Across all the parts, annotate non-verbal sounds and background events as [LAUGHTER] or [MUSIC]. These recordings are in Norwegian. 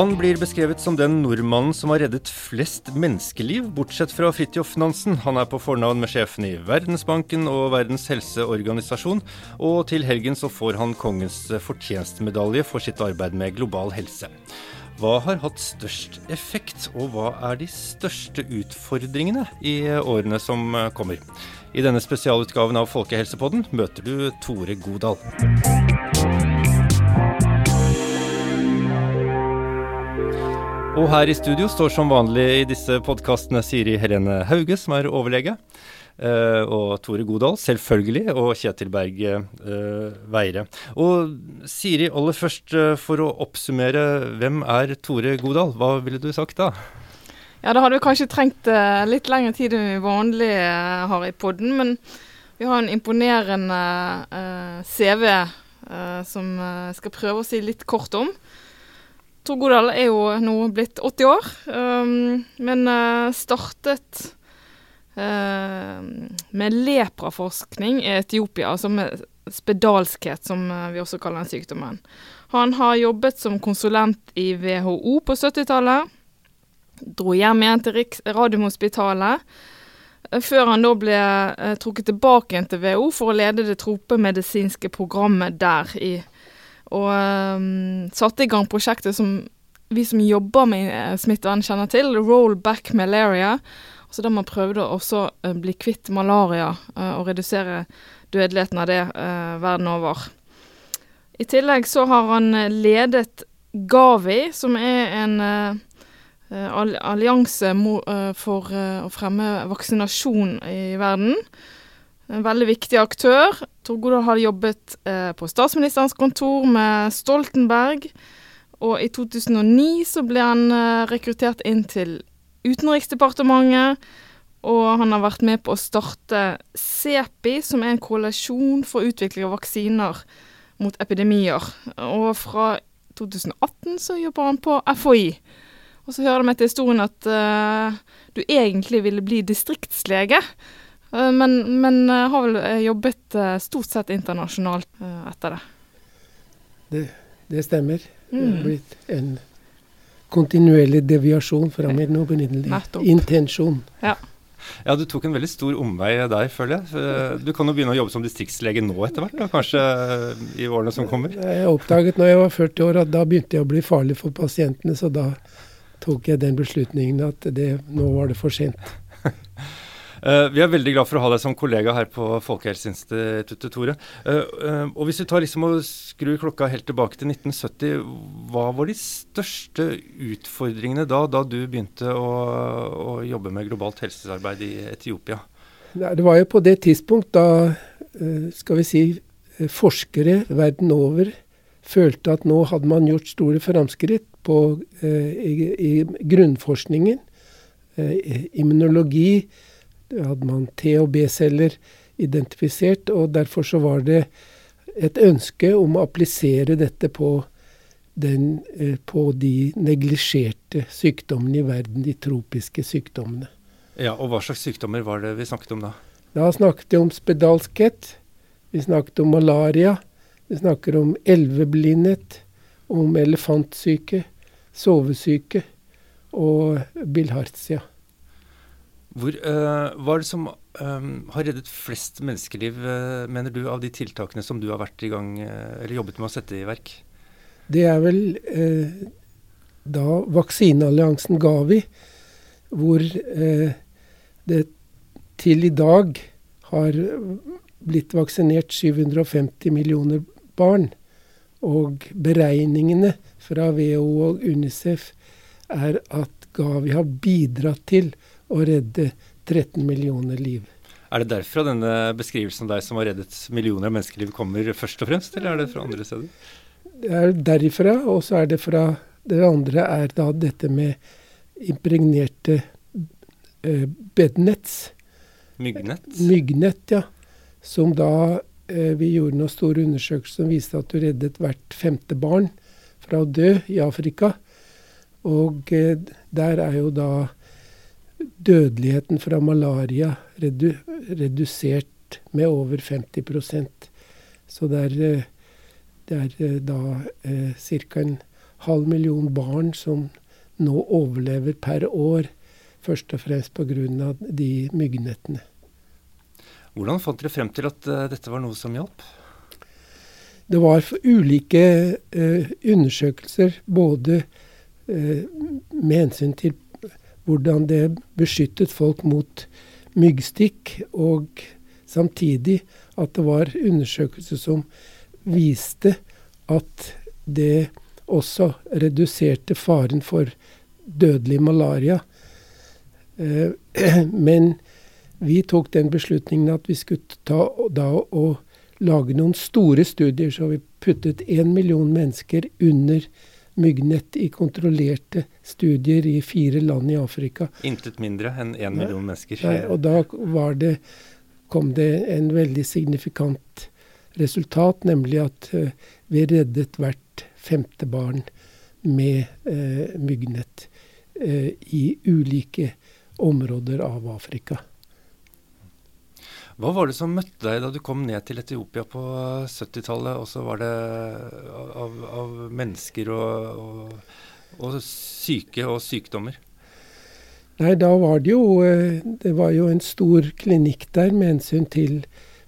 Han blir beskrevet som den nordmannen som har reddet flest menneskeliv, bortsett fra Fridtjof Nansen. Han er på fornavn med sjefen i Verdensbanken og Verdens helseorganisasjon, og til helgen så får han kongens fortjenstmedalje for sitt arbeid med global helse. Hva har hatt størst effekt, og hva er de største utfordringene i årene som kommer? I denne spesialutgaven av Folkehelsepodden møter du Tore Godal. Og her i studio står som vanlig i disse podkastene Siri Helene Hauge, som er overlege. Uh, og Tore Godal, selvfølgelig, og Kjetil Berg uh, Veire. Og Siri, aller først, uh, for å oppsummere, hvem er Tore Godal? Hva ville du sagt da? Ja, da hadde vi kanskje trengt litt lengre tid enn vi vanlig har i podden, men vi har en imponerende CV som jeg skal prøve å si litt kort om. Tor Godal er jo nå blitt 80 år, um, men startet med lepraforskning i Etiopia, altså med spedalskhet, som vi også kaller den sykdommen. Han har jobbet som konsulent i WHO på 70-tallet. Dro hjem igjen til Radiumhospitalet. Før han da ble trukket tilbake igjen til WHO for å lede det tropemedisinske programmet der i og um, satte i gang prosjektet som vi som jobber med uh, smittevern kjenner til, Roll Back Malaria. Så der man prøvde å bli kvitt malaria og redusere dødeligheten av det verden over. I tillegg så har han ledet Gavi, som er en allianse for å fremme vaksinasjon i verden. En veldig viktig aktør. Torgodal har jobbet eh, på statsministerens kontor med Stoltenberg. Og i 2009 så ble han eh, rekruttert inn til Utenriksdepartementet. Og han har vært med på å starte CEPI, som er en koalisjon for utvikling av vaksiner mot epidemier. Og fra 2018 så jobber han på FHI. Og så hører de etter til historien at uh, du egentlig ville bli distriktslege. uh, men, men uh, har vel jobbet stort sett internasjonalt etter det. Det, det stemmer. Mm. Det har mm. blitt en kontinuerlig deviasjon fra min opprinnelige intensjon. Ja. Ja, du tok en veldig stor omvei der, føler jeg. Du kan jo begynne å jobbe som distriktslege nå etter hvert, kanskje i årene som kommer? Jeg oppdaget når jeg var 40 år at da begynte jeg å bli farlig for pasientene, så da tok jeg den beslutningen at det, nå var det for sent. Uh, [LAUGHS] vi er veldig glad for å ha deg som kollega her på Folkehelseinstituttet, Tore. Uh, uh, og hvis vi tar liksom og skrur klokka helt tilbake til 1970, hva var de største utfordringene da, da du begynte å, å jobbe med globalt helsearbeid i Etiopia? Det var jo på det tidspunkt da, skal vi si, forskere verden over følte at nå hadde man gjort store framskritt på, i, i grunnforskningen. immunologi, hadde man T- og B-celler identifisert, og derfor så var det et ønske om å applisere dette på, den, eh, på de neglisjerte sykdommene i verden, de tropiske sykdommene. Ja, og Hva slags sykdommer var det vi snakket om da? Da snakket vi om spedalskhet, vi snakket om malaria, vi snakker om elveblindhet, om elefantsyke, sovesyke og bilhartsia. Hvor, øh, hva er det som øh, har reddet flest menneskeliv, øh, mener du, av de tiltakene som du har vært i gang, eller jobbet med å sette i verk? Det er vel da vaksinealliansen Gavi, hvor det til i dag har blitt vaksinert 750 millioner barn. Og beregningene fra WHO og Unicef er at Gavi har bidratt til å redde 13 millioner liv. Er det derfra denne beskrivelsen av deg som har reddet millioner av menneskeliv kommer først og fremst, eller er det fra andre steder? Det er derifra, og så er det fra Det andre er da dette med impregnerte uh, bednets. Myggnett? Myggnett, ja. Som da Vi gjorde noen store undersøkelser som viste at du reddet hvert femte barn fra å dø i Afrika. Og uh, der er jo da dødeligheten fra malaria redu redusert med over 50% Så det er, det er da eh, ca. en halv million barn som nå overlever per år, først og fremst pga. de myggnettene. Hvordan fant dere frem til at uh, dette var noe som hjalp? Det var ulike uh, undersøkelser, både uh, med hensyn til hvordan det beskyttet folk mot myggstikk, og samtidig at det var undersøkelser som viste at det også reduserte faren for dødelig malaria. Eh, [CLEARS THROAT] men vi tok den beslutningen at vi skulle ta da og lage noen store studier. Så vi puttet én million mennesker under myggnett i kontrollerte studier i fire land i Afrika. Intet mindre enn én million mennesker. Nei, og da det, kom det en veldig signifikant resultat, nemlig at uh, vi reddet hvert femte barn med uh, myggnett uh, i ulike områder av Afrika. Hva var det som møtte deg da du kom ned til Etiopia på 70-tallet? Og så var det av, av mennesker og, og, og, syke og sykdommer? Nei, da var det jo eh, Det var jo en stor klinikk der med hensyn til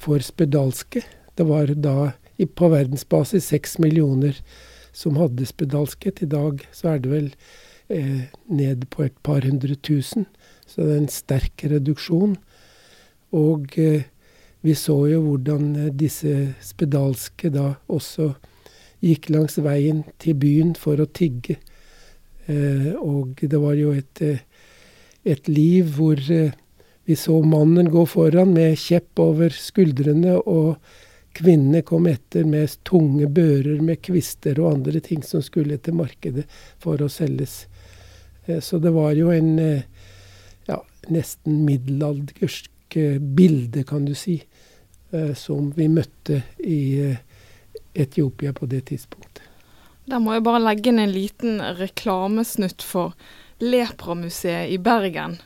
for spedalske. Det var da på verdensbasis seks millioner som hadde spedalskhet. I dag så er det vel eh, ned på et par hundre tusen. Så det er en sterk reduksjon. Og eh, vi så jo hvordan eh, disse spedalske da også gikk langs veien til byen for å tigge. Eh, og det var jo et, et liv hvor vi så mannen gå foran med kjepp over skuldrene, og kvinnene kom etter med tunge bører med kvister og andre ting som skulle til markedet for å selges. Så det var jo en ja, nesten middelaldersk bilde, kan du si, eh, som vi møtte i eh, Etiopia på det tidspunktet. Der må jeg bare legge inn en liten reklamesnutt for Lepramuseet i Bergen.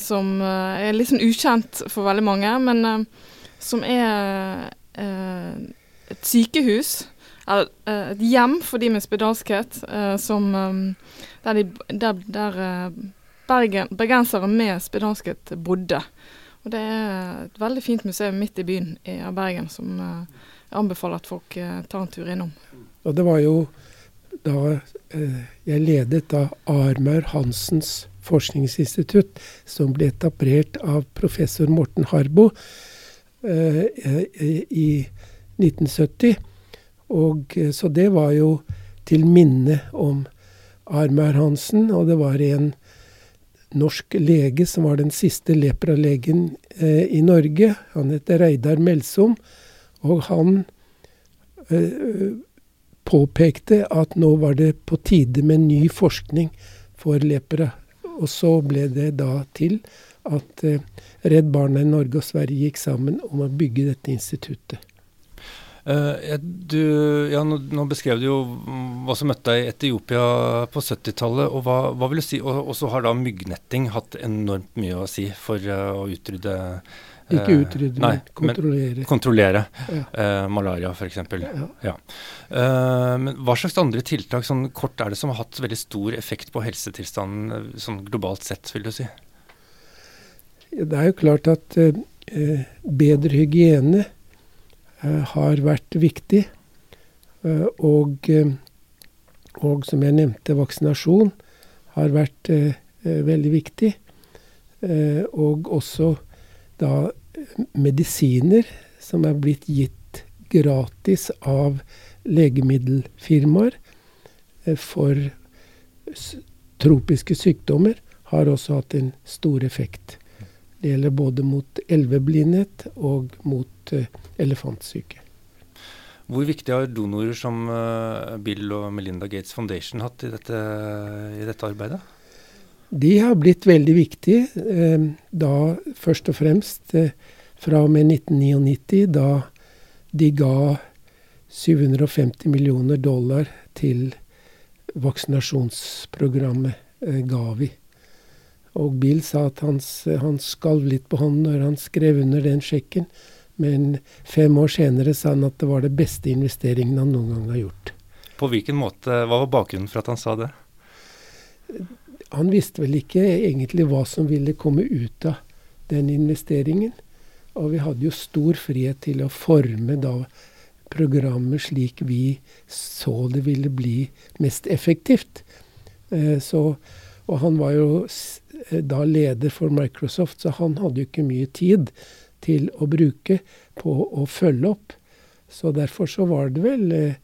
Som er litt sånn ukjent for veldig mange, men som er et sykehus. Et hjem for de med spedalskhet, som der, de, der, der Bergen, bergensere med spedalskhet bodde. Og Det er et veldig fint museum midt i byen i Bergen som eh, jeg anbefaler at folk eh, tar en tur innom. Og Det var jo da eh, jeg ledet da Armaur Hansens forskningsinstitutt, som ble etablert av professor Morten Harbo i 1970. Og, så det var jo til minne om Armaur Hansen, og det var en norsk lege som var den siste lepralegen eh, i Norge. Han heter Reidar Melsom, og han eh, påpekte at nå var det på tide med ny forskning for lepra. Og så ble det da til at eh, Redd Barna i Norge og Sverige gikk sammen om å bygge dette instituttet. Uh, du, ja, nå, nå, beskrev du jo hva som møtte deg i Etiopia på 70-tallet. og hva, hva, vil du si, og, så har da myggnetting hatt enormt mye å si for uh, å utrydde uh, Ikke utrydde, nei, men kontrollere. Men kontrollere ja. malaria, f.eks. Ja. ja. men hva slags andre tiltak sånn kort er det som har hatt veldig stor effekt på helsetilstanden sånn globalt sett, vil du si? Det er jo klart at bedre hygiene Eh, har vært viktig. Eh, og, eh, og, som jeg nevnte, vaksinasjon har vært veldig viktig. og også da medisiner som er blitt gitt gratis av legemiddelfirmaer for tropiske sykdommer, har også hatt en stor effekt. Det gjelder både mot elveblindhet og mot uh, elefantsyke. Hvor viktig har donorer som uh, Bill og Melinda Gates Foundation hatt i dette, i dette arbeidet? De har blitt veldig viktige, uh, da først og fremst fra og med 1999, da de ga 750 millioner dollar til vaksinasjonsprogrammet Gavi. Og Bill sa at han, han skalv litt på hånden når han skrev under den sjekken. Men fem år senere sa han at det var det beste investeringen han noen gang har gjort. På hvilken måte, Hva var bakgrunnen for at han sa det? Han visste vel ikke egentlig hva som ville komme ut av den investeringen. Og vi hadde jo stor frihet til å forme da programmet slik vi så det ville bli mest effektivt. Eh, så, og han var jo da leder for Microsoft, så han hadde jo ikke mye tid til å bruke på å følge opp. Så derfor så var det vel eh,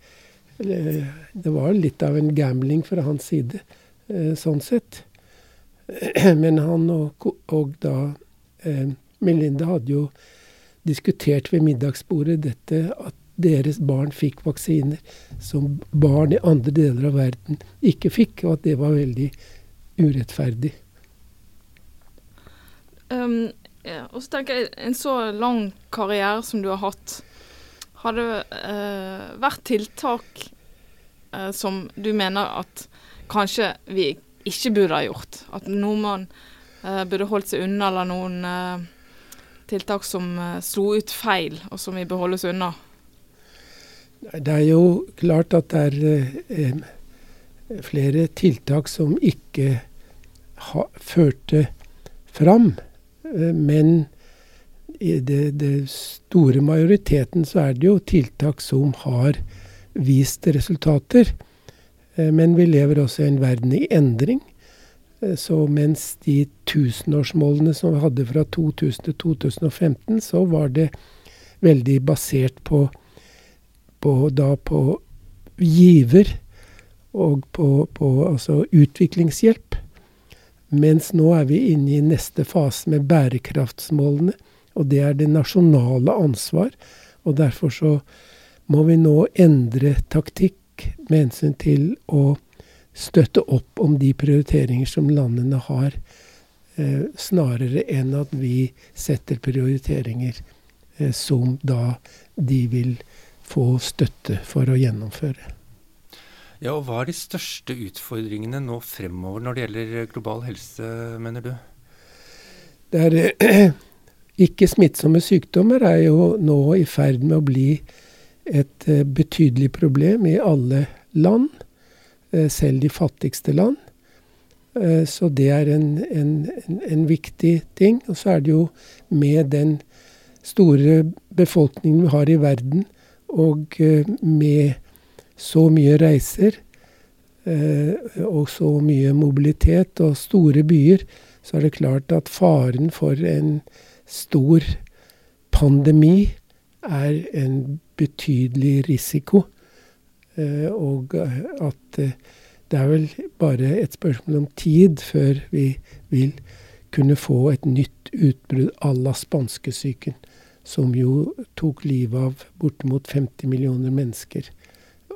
Det var litt av en gambling fra hans side, sånn sett. [CLEARS THROAT] Men han og, og da Melinda hadde jo diskutert ved middagsbordet dette at deres barn fikk vaksiner som barn i andre deler av verden ikke fikk, og at det var veldig urettferdig. Um, ja, og så tenker jeg, En så lang karriere som du har hatt, har det uh, vært tiltak uh, som du mener at kanskje vi ikke burde ha gjort? At noen man uh, burde holdt seg unna, eller noen tiltak som slo ut feil, og som vi bør holde oss unna? Det er jo klart at det er eh, flere tiltak som ikke ha, førte fram. Eh, men i det, store majoriteten så er det jo tiltak som har vist resultater. Eh, men vi lever også i en verden i endring. Eh, så mens de tusenårsmålene som vi hadde fra 2000 til 2015, så var det veldig basert på, på, da på giver og på, på altså utviklingshjelp. Mens nå er vi inne i neste fase med bærekraftsmålene, og det er det nasjonale ansvar. Og derfor så må vi nå endre taktikk med hensyn til å støtte opp om de prioriteringer som landene har, eh, snarere enn at vi setter prioriteringer eh, som da de vil få støtte for å gjennomføre. Ja, og Hva er de største utfordringene nå fremover når det gjelder global helse, mener du? Det er eh, [CLEARS THROAT] Ikke-smittsomme sykdommer er jo nå i ferd med å bli et eh, betydelig problem i alle land. Eh, selv de fattigste land. Eh, så det er en, en, en, viktig ting. Og så er det jo med den store befolkningen vi har i verden, og eh, med så mye reiser og så mye mobilitet og store byer, så er det klart at faren for en stor pandemi er en betydelig risiko. Eh, og at eh, det er vel bare et spørsmål om tid før vi vil kunne få et nytt utbrudd à la spanskesyken, som jo tok livet av bortimot 50 millioner mennesker, eh,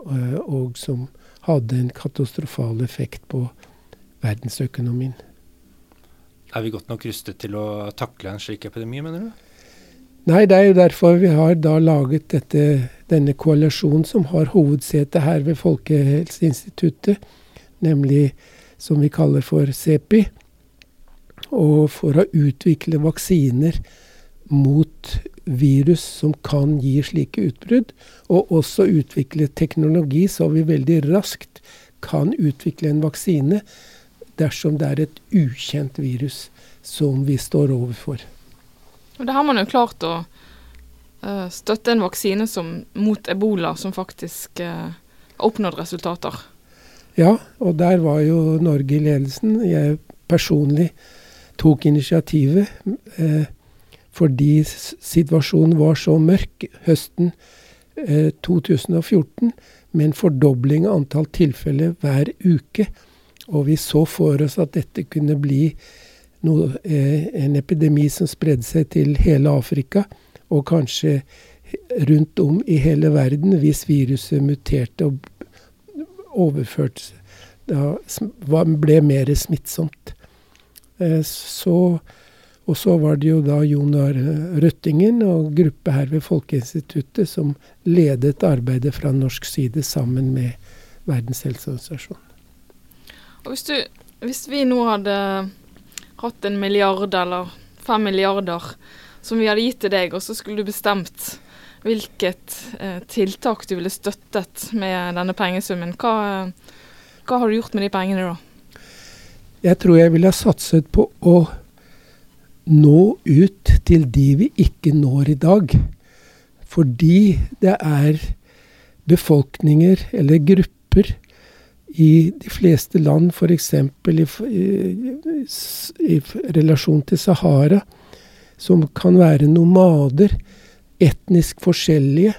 og som hadde en katastrofal effekt på verdensøkonomien. Er vi godt nok rustet til å takle en slik epidemi, mener du? Nei, det er jo derfor vi har da laget dette, denne koalisjonen som har hovedsete her ved Folkehelseinstituttet, nemlig som vi kaller for CEPI. Og for å utvikle vaksiner mot virus som kan gi slike utbrudd, og også utvikle teknologi så vi veldig raskt kan utvikle en vaksine dersom det er et ukjent virus som vi står overfor. Og det har man jo klart å uh, støtte en vaksine som, mot ebola som faktisk uh, har oppnådd resultater. Ja, og der var jo Norge i ledelsen. Jeg personlig tok initiativet uh, fordi situasjonen var så mørk høsten 2014, med en fordobling av antall tilfeller hver uke. Og vi så for oss at dette kunne bli noe, eh, en epidemi som spredde seg til hele Afrika, og kanskje rundt om i hele verden hvis viruset muterte og overførte seg. da ble mer smittsomt. Eh, så, og så var det jo da Jonar Røttingen og gruppe her ved Folkeinstituttet som ledet arbeidet fra norsk side sammen med Verdens helseorganisasjon. Og hvis, du, hvis vi nå hadde hatt en milliard eller fem milliarder, som vi hadde gitt til deg, og så skulle du bestemt hvilket eh, tiltak du ville støttet med denne pengesummen. Hva, hva har du gjort med de pengene da? Jeg tror jeg ville ha satset på å nå ut til de vi ikke når i dag. Fordi det er befolkninger eller grupper i de fleste land, f.eks. I, i, i relasjon til Sahara, som kan være nomader, etnisk forskjellige.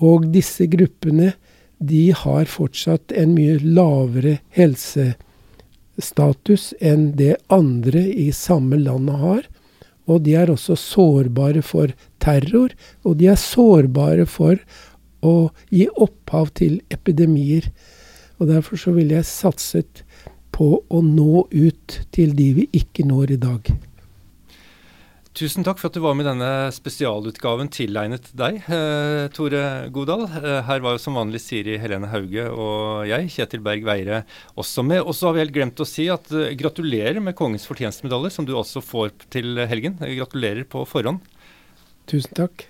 Og disse gruppene de har fortsatt en mye lavere helsestatus enn det andre i samme landet har. Og de er også sårbare for terror, og de er sårbare for å gi opphav til epidemier. Og Derfor så ville jeg satset på å nå ut til de vi ikke når i dag. Tusen takk for at du var med i denne spesialutgaven tilegnet deg, eh, Tore Godal. Eh, her var jo som vanlig Siri Helene Hauge og jeg, Kjetil Berg Veire, også med. Og så har vi helt glemt å si at eh, gratulerer med Kongens fortjenstmedalje, som du også får til helgen. Gratulerer på forhånd. Tusen takk.